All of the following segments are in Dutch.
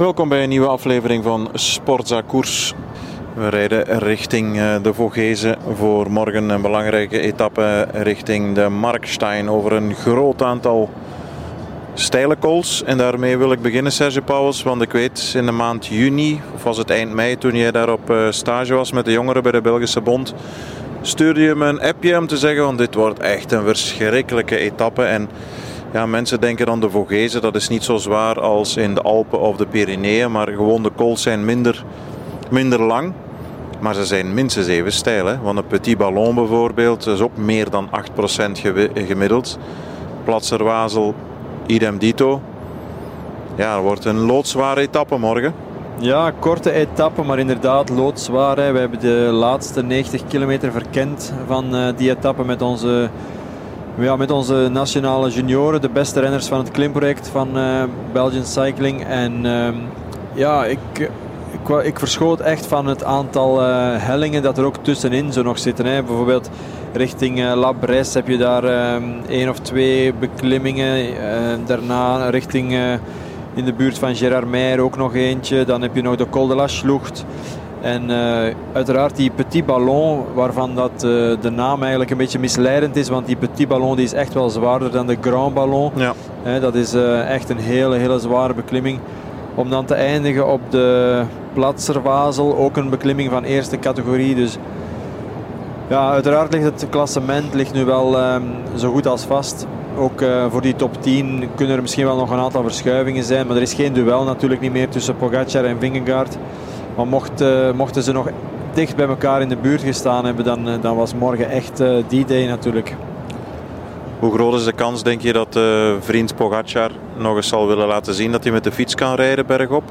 Welkom bij een nieuwe aflevering van Sportza Koers. We rijden richting eh, de Vogezen voor morgen een belangrijke etappe richting de Markstein over een groot aantal steile kools. En daarmee wil ik beginnen, Sergio Pauwels, want ik weet in de maand juni, of was het eind mei, toen jij daar op eh, stage was met de jongeren bij de Belgische Bond, stuurde je me een appje om te zeggen, want dit wordt echt een verschrikkelijke etappe. En ja, mensen denken dan de Vogezen, dat is niet zo zwaar als in de Alpen of de Pyreneeën, maar gewoon de kools zijn minder, minder lang. Maar ze zijn minstens even steil. Hè? Want een petit ballon bijvoorbeeld is ook meer dan 8% gemiddeld. Platserwazel, idem dito. Ja, het wordt een loodzware etappe morgen. Ja, korte etappe, maar inderdaad loodzwaar. We hebben de laatste 90 kilometer verkend van uh, die etappe met onze, ja, met onze nationale junioren. De beste renners van het klimproject van uh, Belgian Cycling. En uh, ja, ik, ik, verschoot echt van het aantal uh, hellingen dat er ook tussenin zo nog zitten. Hè. Bijvoorbeeld richting uh, La Bresse heb je daar één of twee beklimmingen. daarna richting in de buurt van Gerard Meijer ook nog eentje. Dan heb je nog de Col de la Schlucht. En uh, uiteraard die Petit Ballon, waarvan dat, uh, de naam eigenlijk een beetje misleidend is. Want die Petit Ballon die is echt wel zwaarder dan de Grand Ballon. Ja. Dat is uh, echt een hele, hele zware beklimming. Om dan te eindigen op de Platserwazel, ook een beklimming van eerste categorie. Dus ja, uiteraard ligt het klassement ligt nu wel um, zo goed als vast. Ook voor die top 10 kunnen er misschien wel nog een aantal verschuivingen zijn. Maar er is geen duel natuurlijk niet meer tussen Pogacar en Vingegaard. Maar mocht, uh, mochten ze nog dicht bij elkaar in de buurt gestaan hebben, dan, uh, dan was morgen echt die day natuurlijk. Hoe groot is de kans, denk je, dat vriend Pogacar nog eens zal willen laten zien dat hij met de fiets kan rijden bergop?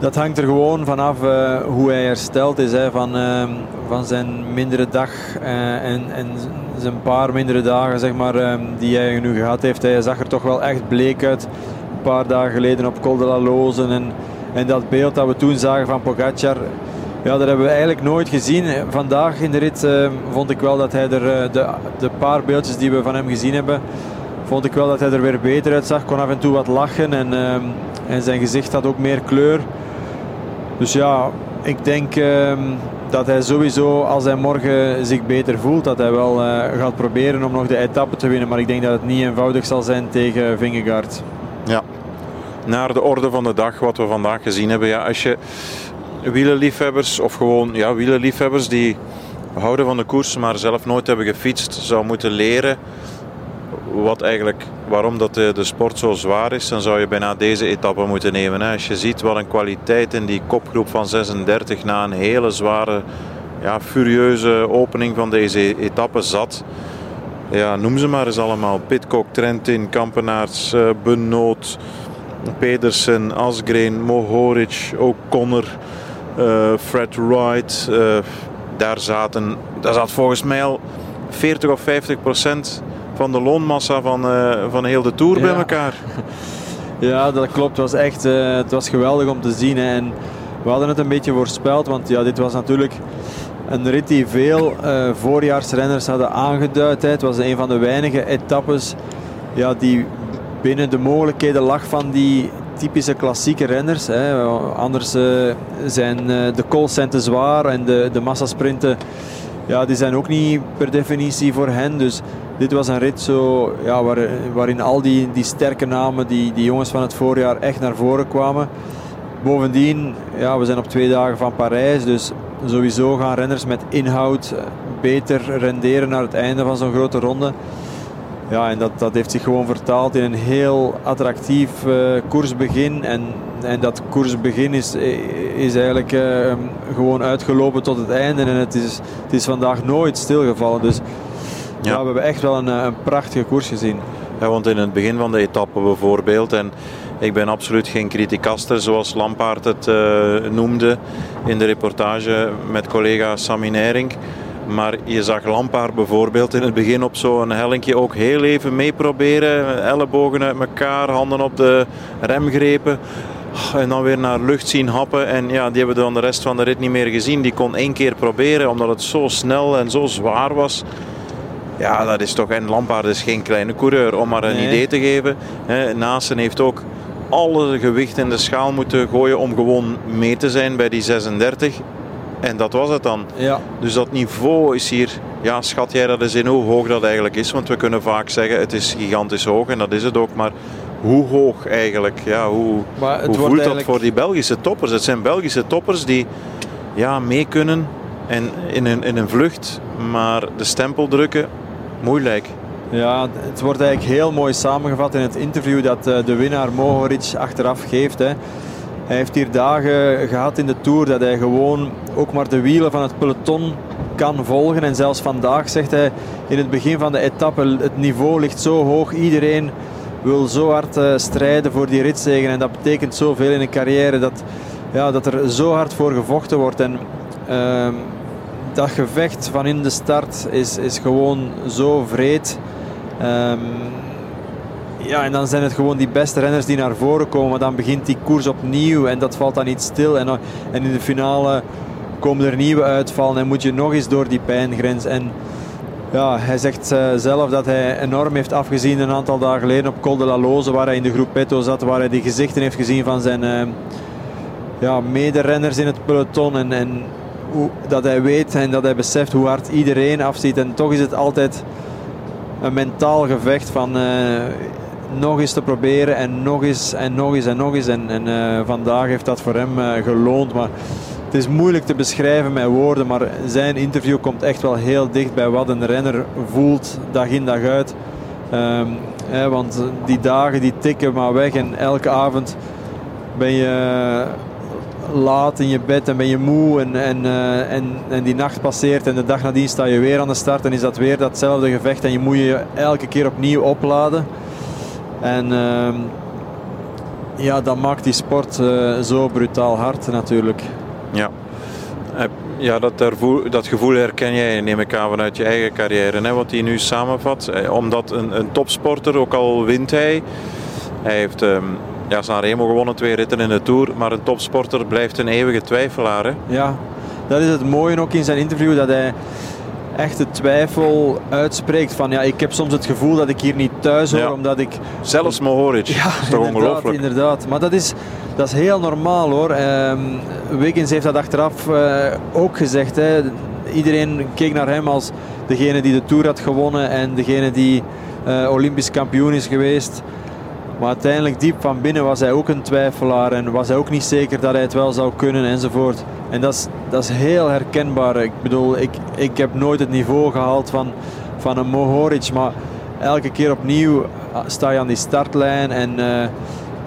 Dat hangt er gewoon vanaf uh, hoe hij hersteld is hè, van, uh, van zijn mindere dag uh, en, en zijn paar mindere dagen zeg maar, ehm, die hij nu gehad heeft. Hij zag er toch wel echt bleek uit. Een paar dagen geleden op Col de la Lozen. En, en dat beeld dat we toen zagen van Pogacar, ja, dat hebben we eigenlijk nooit gezien. Vandaag in de rit ehm, vond ik wel dat hij er, de, de paar beeldjes die we van hem gezien hebben, vond ik wel dat hij er weer beter uitzag. Kon af en toe wat lachen en, en zijn gezicht had ook meer kleur. Dus ja, ik denk uh, dat hij sowieso, als hij morgen zich beter voelt, dat hij wel uh, gaat proberen om nog de etappe te winnen. Maar ik denk dat het niet eenvoudig zal zijn tegen Vingegaard. Ja, naar de orde van de dag, wat we vandaag gezien hebben. Ja, als je wielenliefhebbers of gewoon ja, wielenliefhebbers die houden van de koers, maar zelf nooit hebben gefietst, zou moeten leren wat eigenlijk, waarom dat de, de, sport zo zwaar is, dan zou je bijna deze etappe moeten nemen. Hè. Als je ziet wat een kwaliteit in die kopgroep van 36 na een hele zware, ja, furieuze opening van deze etappe zat. Ja, noem ze maar eens allemaal. Pitcock, Trentin, Kampenaerts, uh, Benoot, Pedersen, Asgreen, Mohoric, O'Connor, uh, Fred Wright. Uh, daar, zaten, daar zat volgens mij al 40 of 50 procent van de loonmassa van, uh, van heel de Tour bij elkaar. Ja, dat klopt. Het was echt het was geweldig om te zien. Hè. En we hadden het een beetje voorspeld, want ja, dit was natuurlijk een rit die veel voorjaarsrenners hadden aangeduid. Hè. Het was een van de weinige etappes ja, die binnen de mogelijkheden lag van die typische klassieke renners. Hè. Anders zijn de calls zijn te zwaar en de, de massasprinten ja, die zijn ook niet per definitie voor hen. Dus dit was een rit zo, ja, waar, waarin al die, die sterke namen, die, die jongens van het voorjaar, echt naar voren kwamen. Bovendien, ja, we zijn op twee dagen van Parijs, dus sowieso gaan renners met inhoud beter renderen naar het einde van zo'n grote ronde. Ja, en dat, dat heeft zich gewoon vertaald in een heel attractief uh, koersbegin. En, en dat koersbegin is, is eigenlijk uh, gewoon uitgelopen tot het einde. En het is, het is vandaag nooit stilgevallen. Dus ja. we hebben echt wel een, eh, een prachtige koers gezien. Ja, want in het begin van de etappe bijvoorbeeld, en ik ben absoluut geen criticaster zoals Lampaard het uh, noemde in de reportage met collega Sammy Nering. Maar je zag Lampaard bijvoorbeeld in het begin op zo'n hellinkje ook heel even meeproberen. Ellebogen uit elkaar, handen op de remgrepen. En dan weer naar lucht zien happen. En ja, die hebben we dan de rest van de rit niet meer gezien. Die kon één keer proberen, omdat het zo snel en zo zwaar was. Ja, dat is toch. En Lampaard is geen kleine coureur. Om maar een idee te geven. Naasten heeft ook alle gewicht in de schaal moeten gooien om gewoon mee te zijn bij die 36. En dat was het dan. Ja. Dus dat niveau is hier, ja, schat jij dat eens in hoe hoog dat eigenlijk is? Want we kunnen vaak zeggen het is gigantisch hoog en dat is het ook. Maar hoe hoog eigenlijk? Ja, hoe Maar het hoe wordt voelt dat voor die Belgische toppers? Het zijn Belgische toppers die ja, mee kunnen en in een, in een vlucht, maar de stempel drukken, moeilijk. Ja, het wordt eigenlijk heel mooi samengevat in het interview dat eh, de winnaar Mohoric achteraf geeft. Hè. Hij heeft hier dagen gehad in de Tour dat hij gewoon ook maar de wielen van het peloton kan volgen. En zelfs vandaag zegt hij in het begin van de etappe, het niveau ligt zo hoog. Iedereen wil zo hard eh, strijden voor die ritzegen. En dat betekent zoveel in een carrière dat, ja, dat er zo hard voor gevochten wordt. En ehm, dat gevecht van in de start is, is gewoon zo vreed. Ehm, ja, en dan zijn het gewoon die beste renners die naar voren komen. Dan begint die koers opnieuw en dat valt dan niet stil. En, en in de finale komen er nieuwe uitvallen en moet je nog eens door die pijngrens. En ja, hij zegt eh, zelf dat hij enorm heeft afgezien een aantal dagen geleden op Col de la Loze, waar hij in de groep Petto zat, waar hij die gezichten heeft gezien van zijn eh, ja, mederenners in het peloton. En, en hoe, dat hij weet en dat hij beseft hoe hard iedereen afziet. En toch is het altijd een mentaal gevecht van eh, nog eens te proberen en nog eens en nog eens en nog eens. En, en eh, vandaag heeft dat voor hem eh, geloond. Maar het is moeilijk te beschrijven met woorden, maar zijn interview komt echt wel heel dicht bij wat een renner voelt dag in dag uit. Ehm, hè, want die dagen die tikken maar weg en elke avond ben je laat in je bed en ben je moe en, en, eh, en, en die nacht passeert en de dag nadien sta je weer aan de start en is dat weer datzelfde gevecht en je moet je elke keer opnieuw opladen. En ehm, ja, dat maakt die sport eh, zo brutaal hard natuurlijk. Ja. Ja, dat, dat gevoel herken jij, neem ik aan, vanuit je eigen carrière. Hè, wat hij nu samenvat. Eh, Omdat een, een topsporter, ook al wint hij. Hij heeft ehm ja, Sanremo gewonnen, twee ritten in de Tour. Maar een topsporter blijft een eeuwige twijfelaar. Hè? Ja, dat is het mooie ook in zijn interview dat hij echt de twijfel uitspreekt van ja, ik heb soms het gevoel dat ik hier niet thuis hoor Ja. omdat ik Zelfs Mohoric. Ja, dat is toch inderdaad, ongelooflijk. inderdaad. Maar dat is, dat is heel normaal hoor. Ehm Wiggins heeft dat achteraf eh, ook gezegd. Hè. Iedereen keek naar hem als degene die de Tour had gewonnen en degene die eh, Olympisch kampioen is geweest. Maar uiteindelijk diep van binnen was hij ook een twijfelaar en was hij ook niet zeker dat hij het wel zou kunnen enzovoort. En dat is, dat is heel herkenbaar. Ik bedoel, ik, ik heb nooit het niveau gehaald van, van een Mohoric, maar elke keer opnieuw sta je aan die startlijn en eh,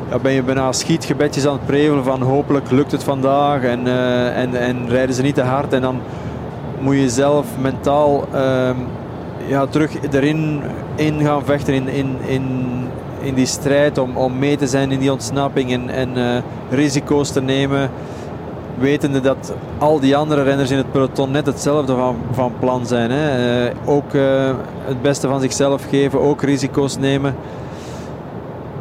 ja, ben je bijna schietgebedjes aan het prevelen van hopelijk lukt het vandaag en, eh, en, en rijden ze niet te hard en dan moet je zelf mentaal ehm, ja, terug erin in gaan vechten in, in, in, in die strijd om, om mee te zijn in die ontsnapping en, en eh, risico's te nemen. Wetende dat al die andere renners in het peloton net hetzelfde van, van plan zijn. Hè. Eh, ook eh, het beste van zichzelf geven, ook risico's nemen.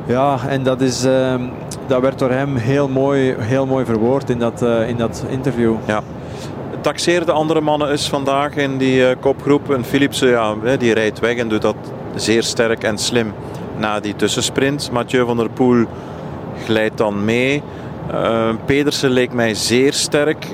Ja, en dat, is, ehm, dat werd door hem heel mooi, heel mooi verwoord in dat, in dat interview. Taxeer de andere mannen eens vandaag in die kopgroep. En Philipsen, ja, die rijdt weg en doet dat zeer sterk en slim na die tussensprint. Mathieu van der Poel glijdt dan mee. Eh, Pedersen leek mij zeer sterk.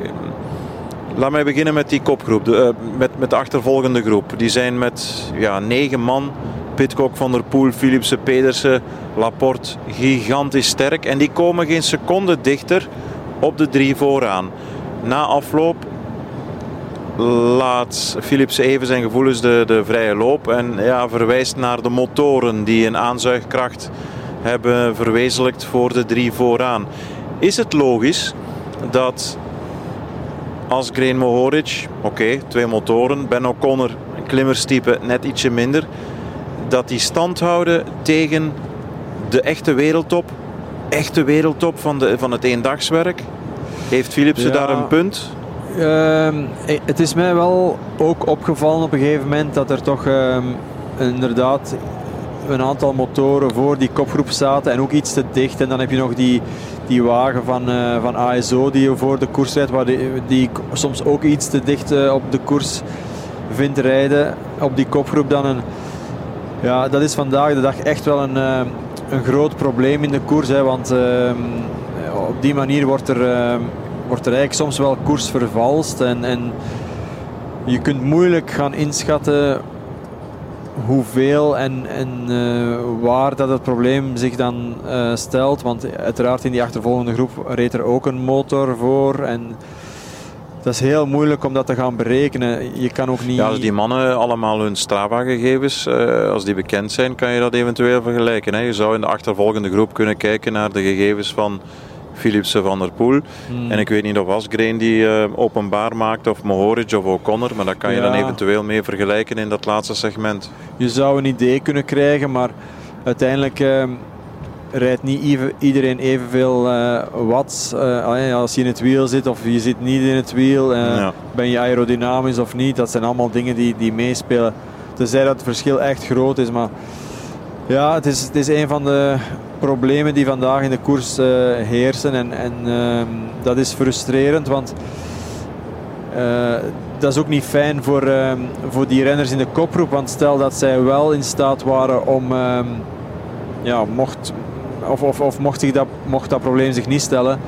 Laat mij beginnen met die kopgroep, de, eh, met, met de achtervolgende groep. Die zijn met ja, negen man. Pitcock, Van der Poel, Philipsen, Pedersen, Laporte gigantisch sterk. En die komen geen seconde dichter op de drie vooraan. Na afloop laat Philips even zijn gevoelens de, de vrije loop en ja, verwijst naar de motoren die een aanzuigkracht hebben verwezenlijkt voor de drie vooraan. Is het logisch dat als Green Mohoric, oké, twee motoren, Ben O'Connor, een klimmerstype net ietsje minder, dat die stand houden tegen de echte wereldtop, echte wereldtop van, de, van het eendagswerk? Heeft Philipsen Ja. daar een punt? Ehm, eh, het is mij wel ook opgevallen op een gegeven moment dat er toch ehm, inderdaad een aantal motoren voor die kopgroep zaten en ook iets te dicht. En dan heb je nog die, die wagen van, eh, van ASO die voor de koers rijdt, waar die, die soms ook iets te dicht eh, op de koers vindt rijden. Op die kopgroep dan een. Ja, dat is vandaag de dag echt wel een, eh, een groot probleem in de koers. Hè, want ehm, op die manier wordt er, ehm, wordt er eigenlijk soms wel koers vervalst. En, en je kunt moeilijk gaan inschatten hoeveel en, en uh, waar dat het probleem zich dan uh, stelt. Want uiteraard in die achtervolgende groep reed er ook een motor voor. En dat is heel moeilijk om dat te gaan berekenen. Je kan ook niet... Ja, als die mannen allemaal hun Strava-gegevens, uh, als die bekend zijn, kan je dat eventueel vergelijken. Hè? Je zou in de achtervolgende groep kunnen kijken naar de gegevens van Philipsen van der Poel. Hmm. En ik weet niet of Asgreen die uh, openbaar maakt, of Mohoric of O'Connor. Maar daar kan je dan eventueel mee vergelijken in dat laatste segment. Je zou een idee kunnen krijgen, maar uiteindelijk uh, rijdt niet iedereen evenveel uh, watts. Uh, als je in het wiel zit of je zit niet in het wiel, ja. ben je aerodynamisch of niet. Dat zijn allemaal dingen die, die meespelen. Tenzij dat het verschil echt groot is. Maar ja, het is, het is een van de problemen die vandaag in de koers uh, heersen. En, en uh, dat is frustrerend, want uh, dat is ook niet fijn voor, ehm, voor die renners in de kopgroep. Want stel dat zij wel in staat waren om, ehm, ja, mocht, of, of, of mocht, zich dat, mocht dat probleem zich niet stellen,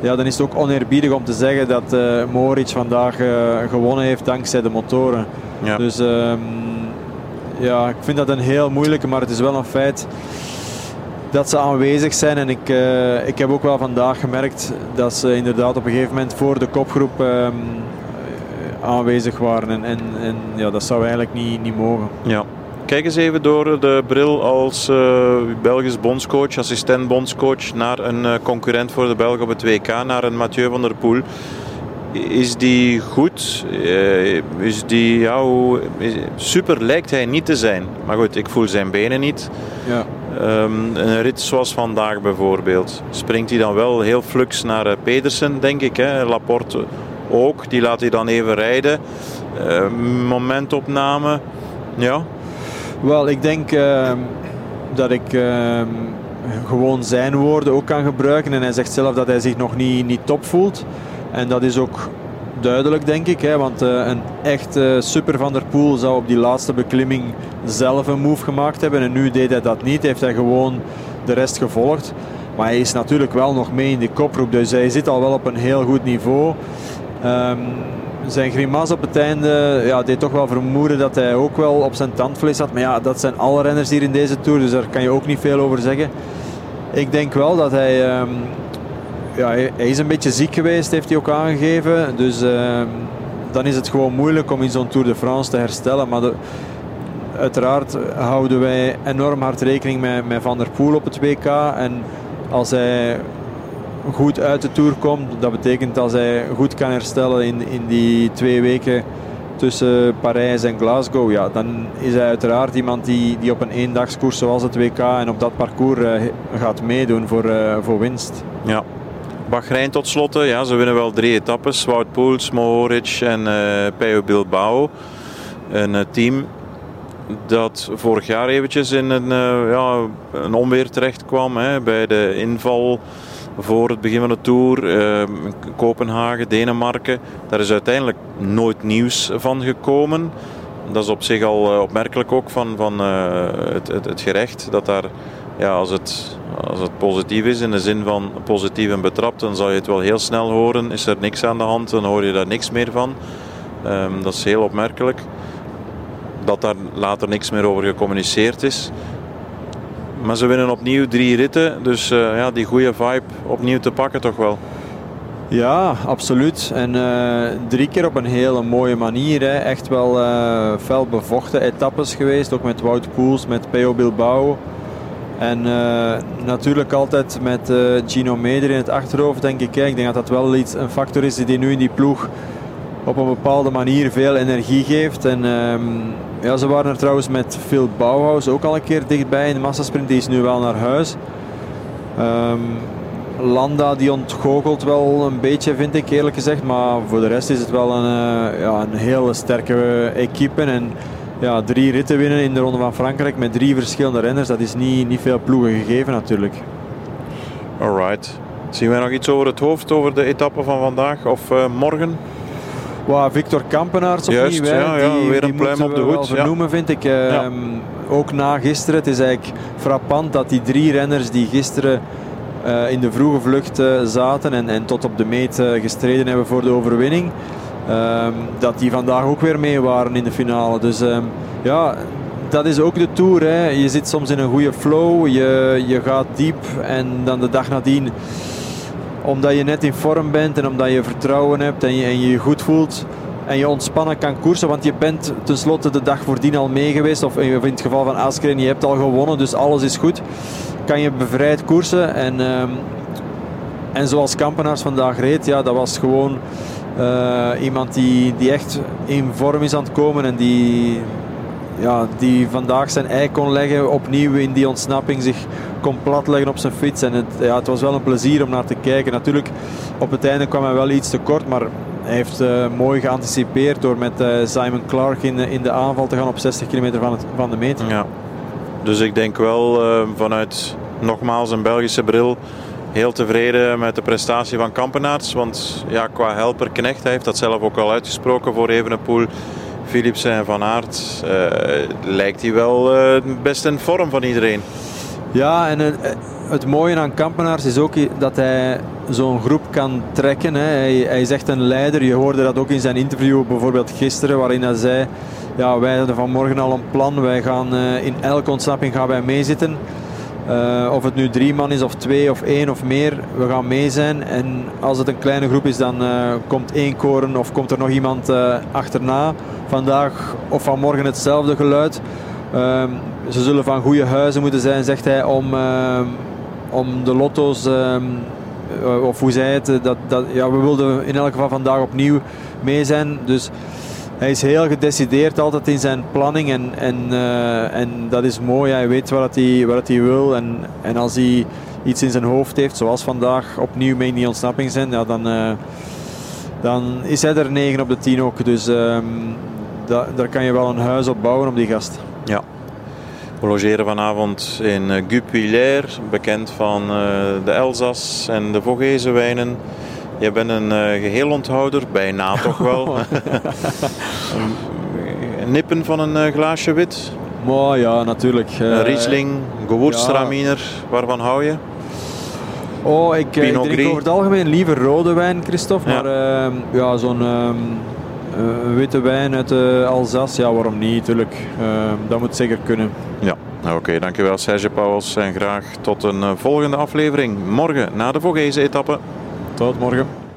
ja, dan is het ook oneerbiedig om te zeggen dat uh, Moritz vandaag gewonnen heeft dankzij de motoren. Ja. Dus ja, ik vind dat een heel moeilijke, maar het is wel een feit dat ze aanwezig zijn. En ik, uh, ik heb ook wel vandaag gemerkt dat ze inderdaad op een gegeven moment voor de kopgroep um, aanwezig waren. En, en, en, ja, dat zou eigenlijk niet, niet mogen. Ja. Kijk eens even door de bril als uh, Belgisch bondscoach, assistent bondscoach, naar een concurrent voor de Belgen op het WK, naar een Mathieu van der Poel. Is die goed? is die, ja, hoe, super lijkt hij niet te zijn. Maar goed, ik voel zijn benen niet. Ja. Um, een rit zoals vandaag bijvoorbeeld. Springt hij dan wel heel flux naar uh, Pedersen, denk ik. Hè? Laporte ook. Die laat hij dan even rijden. Uh, momentopname. Ja. Wel, ik denk uh, dat ik ehm, gewoon zijn woorden ook kan gebruiken. En hij zegt zelf dat hij zich nog niet, niet top voelt. En dat is ook duidelijk, denk ik. Hè, want uh, een echt super Van der Poel zou op die laatste beklimming zelf een move gemaakt hebben. En nu deed hij dat niet. Heeft hij gewoon de rest gevolgd. Maar hij is natuurlijk wel nog mee in die koproep. Dus hij zit al wel op een heel goed niveau. Um, zijn grimas op het einde ja, deed toch wel vermoeden dat hij ook wel op zijn tandvlees had. Maar ja, dat zijn alle renners hier in deze Tour. Dus daar kan je ook niet veel over zeggen. Ik denk wel dat hij... Um, ja, hij is een beetje ziek geweest, heeft hij ook aangegeven. Dus uh, dan is het gewoon moeilijk om in zo'n Tour de France te herstellen. Maar uiteraard houden wij enorm hard rekening met, Van der Poel op het WK. En als hij goed uit de Tour komt, dat betekent als hij goed kan herstellen in, in die twee weken tussen Parijs en Glasgow, ja, dan is hij uiteraard iemand die, die op een eendagskoers zoals het WK en op dat parcours uh, gaat meedoen voor, uh, voor winst. Ja, Bahrein tot slot, ja, ze winnen wel drie etappes. Wout Poels, Mohoric en uh, Bilbao. Een uh, team dat vorig jaar eventjes in een, uh, ja, een onweer terecht kwam. Hè, bij de inval voor het begin van de Tour. Kopenhagen, Denemarken. Daar is uiteindelijk nooit nieuws van gekomen. Dat is op zich al opmerkelijk ook van, van het, het, het gerecht. Dat daar ja, als, het, als het positief is, in de zin van positief en betrapt, dan zal je het wel heel snel horen. Is er niks aan de hand, dan hoor je daar niks meer van. Um, dat is heel opmerkelijk. Dat daar later niks meer over gecommuniceerd is. Maar ze winnen opnieuw drie ritten, dus uh, ja, die goede vibe opnieuw te pakken toch wel. Ja, absoluut. En uh, drie keer op een hele mooie manier. Echt wel uh, fel bevochten etappes geweest. Ook met Wout Poels, met Peo Bilbao. En uh, natuurlijk altijd met uh, Gino Meder in het achterhoofd, denk ik. Ik denk dat dat wel iets, een factor is die nu in die ploeg op een bepaalde manier veel energie geeft. En um, ja, ze waren er trouwens met Phil Bauhaus ook al een keer dichtbij in de massasprint. Die is nu wel naar huis. Um, Landa die ontgoochelt wel een beetje, vind ik eerlijk gezegd. Maar voor de rest is het wel een, uh, ja, een hele sterke equipe. En ja, drie ritten winnen in de Ronde van Frankrijk met drie verschillende renners, dat is niet, niet veel ploegen gegeven natuurlijk. Alright. Zien wij nog iets over het hoofd over de etappe van vandaag of uh, morgen? Wow, Victor Kampenaerts opnieuw. Juist, ja, ja, die, weer een pluim op de hoed, wel ja. vernoemen, vind ik. Ehm, Ook na gisteren. Het is eigenlijk frappant dat die drie renners die gisteren eh, in de vroege vlucht eh, zaten en, en tot op de meet eh, gestreden hebben voor de overwinning, ehm, dat die vandaag ook weer mee waren in de finale. Dus ehm, ja, dat is ook de Tour. Hè. Je zit soms in een goede flow, je, je gaat diep en dan de dag nadien omdat je net in vorm bent en omdat je vertrouwen hebt en je en je, goed voelt en je ontspannen kan koersen, want je bent tenslotte de dag voordien al mee geweest, of in het geval van Askren, je hebt al gewonnen, dus alles is goed. Kan je bevrijd koersen en, ehm, en zoals Kampenaars vandaag reed, ja, dat was gewoon iemand die, die echt in vorm is aan het komen en die, ja, die vandaag zijn ei kon leggen, opnieuw in die ontsnapping zich kon platleggen op zijn fiets. En het, ja, het was wel een plezier om naar te kijken. Natuurlijk, op het einde kwam hij wel iets te kort, maar hij heeft eh, mooi geanticipeerd door met eh, Simon Clark in, in de aanval te gaan op 60 kilometer van, het, van de meet. Ja. Dus ik denk wel eh, vanuit nogmaals een Belgische bril heel tevreden met de prestatie van Kampenaerts. Want ja, qua helper Knecht, hij heeft dat zelf ook al uitgesproken voor Evenepoel, Philipsen en Van Aert. eh, lijkt hij wel eh, best in vorm van iedereen. Ja, en eh, het mooie aan Kampenaars is ook dat hij zo'n groep kan trekken. Hè. Hij, hij is echt een leider. Je hoorde dat ook in zijn interview, bijvoorbeeld gisteren, waarin hij zei: ja, Wij hebben vanmorgen al een plan. Wij gaan in elke ontsnapping gaan wij meezitten. Eh, of het nu drie man is, of twee, of één of meer, we gaan mee zijn. En als het een kleine groep is, dan eh, komt één koren of komt er nog iemand eh, achterna. Vandaag of vanmorgen hetzelfde geluid. Ehm, ze zullen van goede huizen moeten zijn, zegt hij, om, ehm, om de lotto's, ehm, eh, of hoe zij het, dat, dat, ja, we wilden in elk geval vandaag opnieuw mee zijn. Dus hij is heel gedecideerd altijd in zijn planning en, en, eh, en dat is mooi. Hij weet wat hij, wat hij wil en, en als hij iets in zijn hoofd heeft, zoals vandaag opnieuw mee in die ontsnapping zijn, ja, dan, eh, dan is hij er 9 op de 10 ook. Dus ehm, da- daar kan je wel een huis op bouwen op die gast. Ja. We logeren vanavond in uh, Gupilair, bekend van eh, de Elzas en de Vogezen wijnen. Je bent een eh, geheelonthouder, bijna toch wel. Een Nippen van een eh, glaasje wit, Maar ja, natuurlijk. een Eh, Riesling, Gewurztraminer, waarvan hou je? Oh, ik, ik drink over het algemeen liever rode wijn, Christophe. Ja. Maar ehm, ja, zo'n ehm, eh, witte wijn uit de Alsace, ja, waarom niet? Tuurlijk, Ehm, dat moet zeker kunnen. Ja, nou, oké, dankjewel Serge Pauwels en graag tot een volgende aflevering morgen na de Vogezen etappe. Tot morgen.